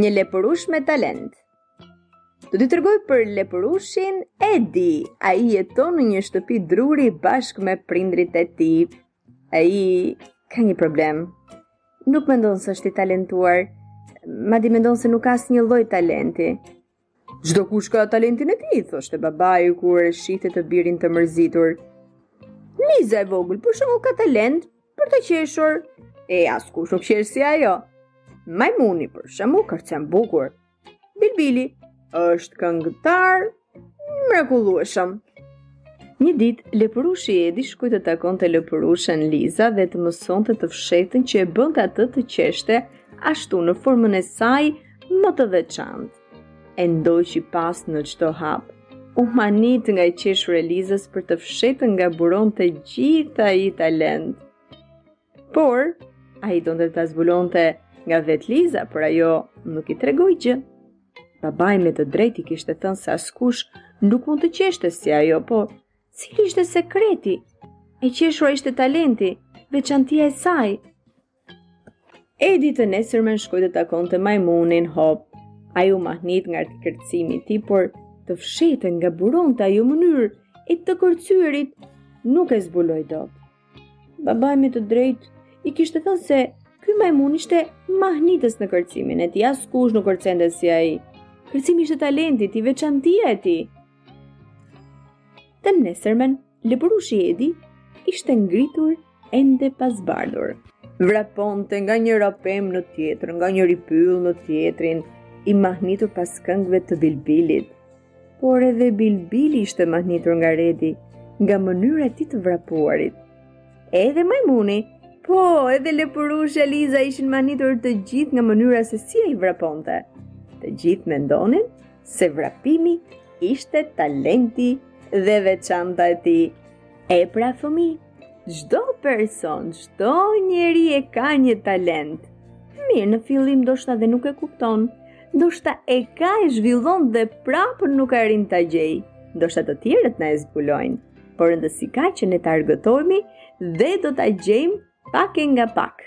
një lepërush me talent. Do t'i tregoj për lepërushin Edi, ai jeton në një shtëpi druri bashkë me prindërit e tij. Ai ka një problem. Nuk mendon se është i talentuar, madje mendon se nuk ka asnjë lloj talenti. Çdokush ka talentin e tij, thoshte babai kur e shihte të birin të mërzitur. Liza e vogël, për shembull ka talent për të qeshur, e askush nuk qesh si ajo. Majmuni, për shembull, kërcen bukur, Bilbili është këngëtar i mrekullueshëm. Një ditë, lepurushi Edi shkoi të takonte lepurushen Liza dhe të mësonte të fshehtën që e bënte atë të qeshte ashtu në formën e saj më të veçantë. E ndoqi pas në çdo hap, u mahnit nga e qeshura e Lizës por të fshehtën nga buronte gjithë ai talent. Por, ai donte ta zbulonte nga vetë Liza, por ajo nuk i tregoi gjë. Babai me të drejtë i kishte thënë se askush nuk mund të qeshte si ajo, po cili ishte sekreti? E qeshura ishte talenti, veçantia e saj. Edi të nesërmen shkoi të takonte majmunin, hop, ai u mahnit nga kërcimi i tij, por të fshehtën nga buronte ajo mënyrë e të kërcyrit nuk e zbuloi dot. Babai me të drejtë i kishte thënë se ky majmun ishte mahnitës në kërcimin e tij, askush nuk kërcente si ai. Kërcimi ishte talenti, veçantia e tij. Të nesërmen, lepurushi Edi ishte ngritur ende pa zbardhur. Vraponte nga njëra pemë në tjetër, nga njëri pyll në tjetrin, i mahnitur pas këngëve të bilbilit. Por edhe Bilbili ishte mahnitur nga Edi, nga mënyra e tij e të vrapuarit. Edhe majmuni, po, edhe lepurushe Liza ishin mahnitur të gjithë nga mënyra se si ai vraponte. Të gjithë mendonin se vrapimi ishte talenti dhe veçanta e tij. E pra fëmijë, Çdo person, çdo njeri e ka një talent. Mirë, në fillim ndoshta dhe nuk e kupton, ndoshta e ka e zhvillon dhe prapë nuk arrin ta gjejë. Ndoshta të tjerët na e zbulojnë, por rëndësi ka që ne të argëtohemi dhe do ta gjejmë pak e nga pak.